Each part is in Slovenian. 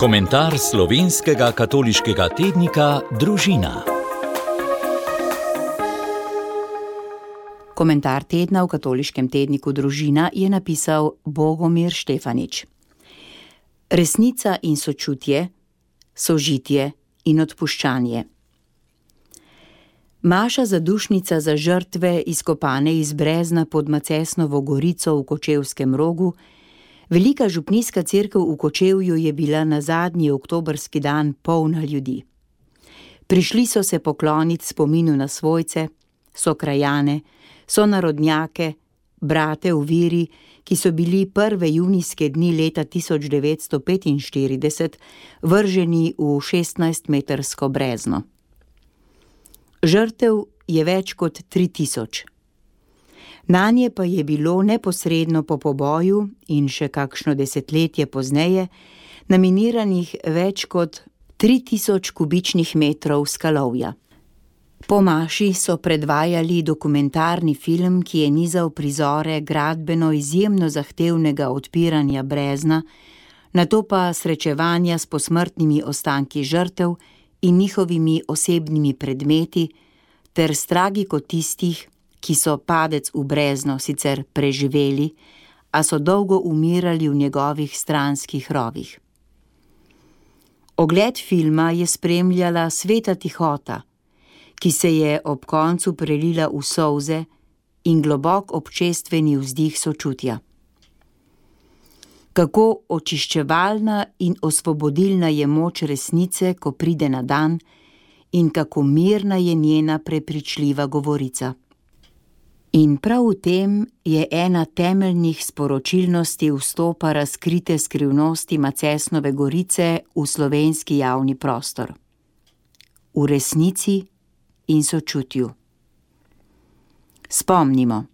Komentar slovenskega katoliškega tednika Družina. Komentar tedna v katoliškem tedniku Družina je napisal Bogomir Štefanič. Resnica in sočutje, sožitje in odpuščanje. Maša zadušnica za žrtve, izkopane iz brezna pod Macesnovo gorico v Kočevskem rogu, velika župnijska cerkev v Kočevju je bila na zadnji oktobrski dan polna ljudi. Prišli so se pokloniti spominu na svojce, so krajane, so narodnjake, brate v viri, ki so bili prve junijske dni leta 1945 vrženi v 16-metrsko brezno. Žrtev je več kot 3000. Na nje pa je bilo neposredno po poboju in še kakšno desetletje pozneje naminiranih več kot 3000 kubičnih metrov skalovja. Po Maši so predvajali dokumentarni film, ki je nizal prizore gradbeno izjemno zahtevnega odpiranja brezna, na to pa srečevanja s posmrtnimi ostanki žrtev in njihovimi osebnimi predmeti, ter stragi kot tistih, ki so padec v brezno sicer preživeli, a so dolgo umirali v njegovih stranskih rovih. Ogled filma je spremljala sveta tihota, ki se je ob koncu prelila v solze in globok občestveni vzdih sočutja kako očiščevalna in osvobodilna je moč resnice, ko pride na dan, in kako mirna je njena prepričljiva govorica. In prav v tem je ena temeljnih sporočilnosti vstopa razkrite skrivnosti Macesnove gorice v slovenski javni prostor. V resnici in sočutju. Spomnimo.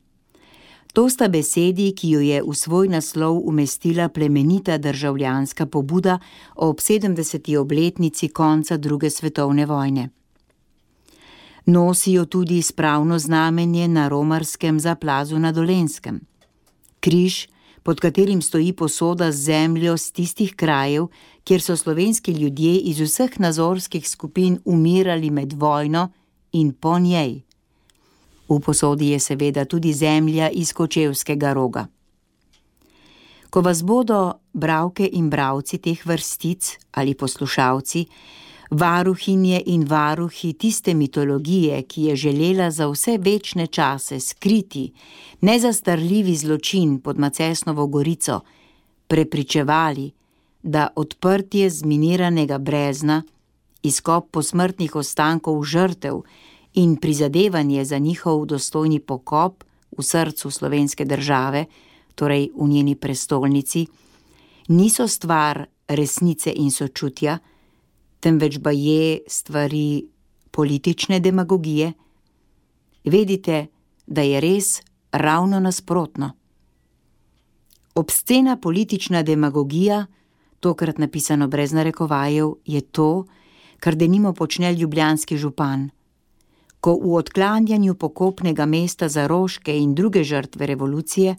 To sta besedi, ki jo je v svoj naslov umestila plemenita državljanska pobuda ob 70. obletnici konca druge svetovne vojne. Nosijo tudi spravno znamenje na romarskem zaplazu na Dolenskem. Križ, pod katerim stoji posoda z zemljo z tistih krajev, kjer so slovenski ljudje iz vseh nazorskih skupin umirali med vojno in po njej. V posodi je seveda tudi zemlja iz kočevskega roga. Ko vas bodo bravke in bravci teh vrstic ali poslušalci, varuhinje in varuhi tiste mitologije, ki je želela za vse večne čase skriti nezastarljivi zločin pod Macesnovo gorico, prepričevali, da odprtje zminiranega brezna, izkop posmrtnih ostankov žrtev, in prizadevanje za njihov dostojni pokop v srcu slovenske države, torej v njeni prestolnici, niso stvar resnice in sočutja, temveč pa je stvari politične demagogije. Vedite, da je res ravno nasprotno. Obscena politična demagogija, tokrat napisano brez narekovajev, je to, kar denimo počne ljubljanski župan ko v odklanjanju pokopnega mesta za roške in druge žrtve revolucije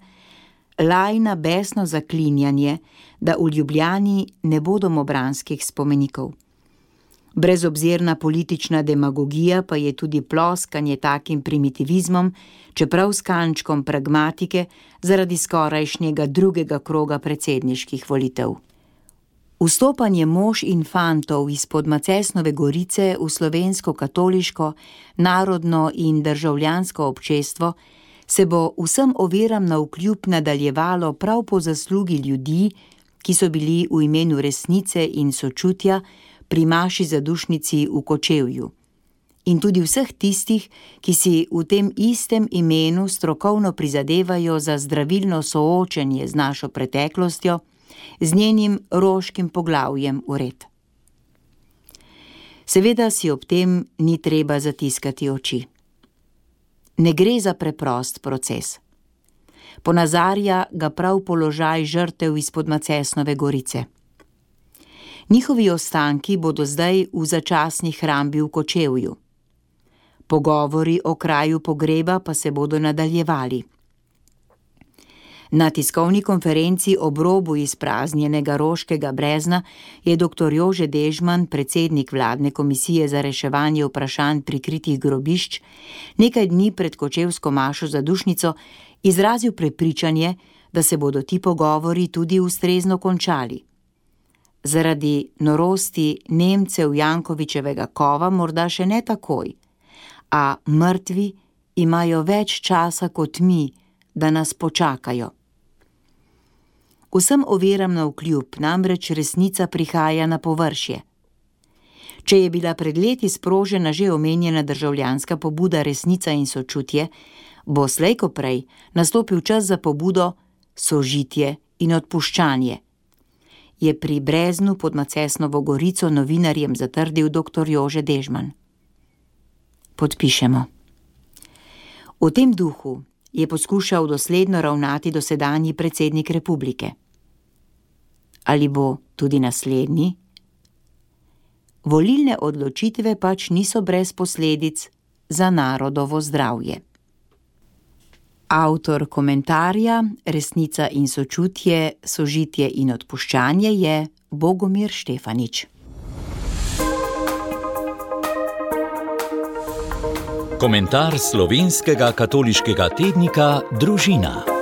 lajna besno zaklinjanje, da v Ljubljani ne bodo obranskih spomenikov. Brezobzirna politična demagogija pa je tudi ploskanje takim primitivizmom, čeprav s kančkom pragmatike zaradi skorajšnjega drugega kroga predsedniških volitev. Vstopanje mož in fantov izpod Macesnove gorice v slovensko katoliško, narodno in državljansko občestvo se bo vsem oviram na vkljub nadaljevalo prav po zaslugi ljudi, ki so bili v imenu resnice in sočutja pri maši zadušnici v Kočevju. In tudi vseh tistih, ki si v tem istem imenu strokovno prizadevajo za zdravilno soočenje z našo preteklostjo, z njenim roškim poglavjem ured. Seveda si ob tem ni treba zatiskati oči. Ne gre za preprost proces. Ponazarja ga prav položaj žrtev izpod Macesnove gorice. Njihovi ostanki bodo zdaj v začasni hrambi v Kočevju. Pogovori o kraju pogreba pa se bodo nadaljevali. Na tiskovni konferenci ob robu izpraznjenega Roškega brezna je dr. Jože Dežman, predsednik vladne komisije za reševanje vprašanj prikritih grobišč, nekaj dni pred kočevsko mašo za dušnico izrazil prepričanje, da se bodo ti pogovori tudi ustrezno končali. Zaradi norosti Nemcev Jankovičevega kova morda še ne takoj, a mrtvi imajo več časa kot mi, da nas počakajo. Vsem oviram na vkljub, namreč resnica prihaja na površje. Če je bila pred leti sprožena že omenjena državljanska pobuda Resnica in sočutje, bo slejko prej nastopil čas za pobudo Sožitje in odpuščanje. Je pri Breznu pod Macesnovo gorico novinarjem zatrdil dr. Jože Dežman. Podpišemo. V tem duhu je poskušal dosledno ravnati dosedanji predsednik republike. Ali bo tudi naslednji? Volilne odločitve pač niso brez posledic za narodovo zdravje. Avtor komentarja Resnica in sočutje, sožitje in odpuščanje je Bogomir Štefanič. Komentar slovenskega katoliškega tednika Družina.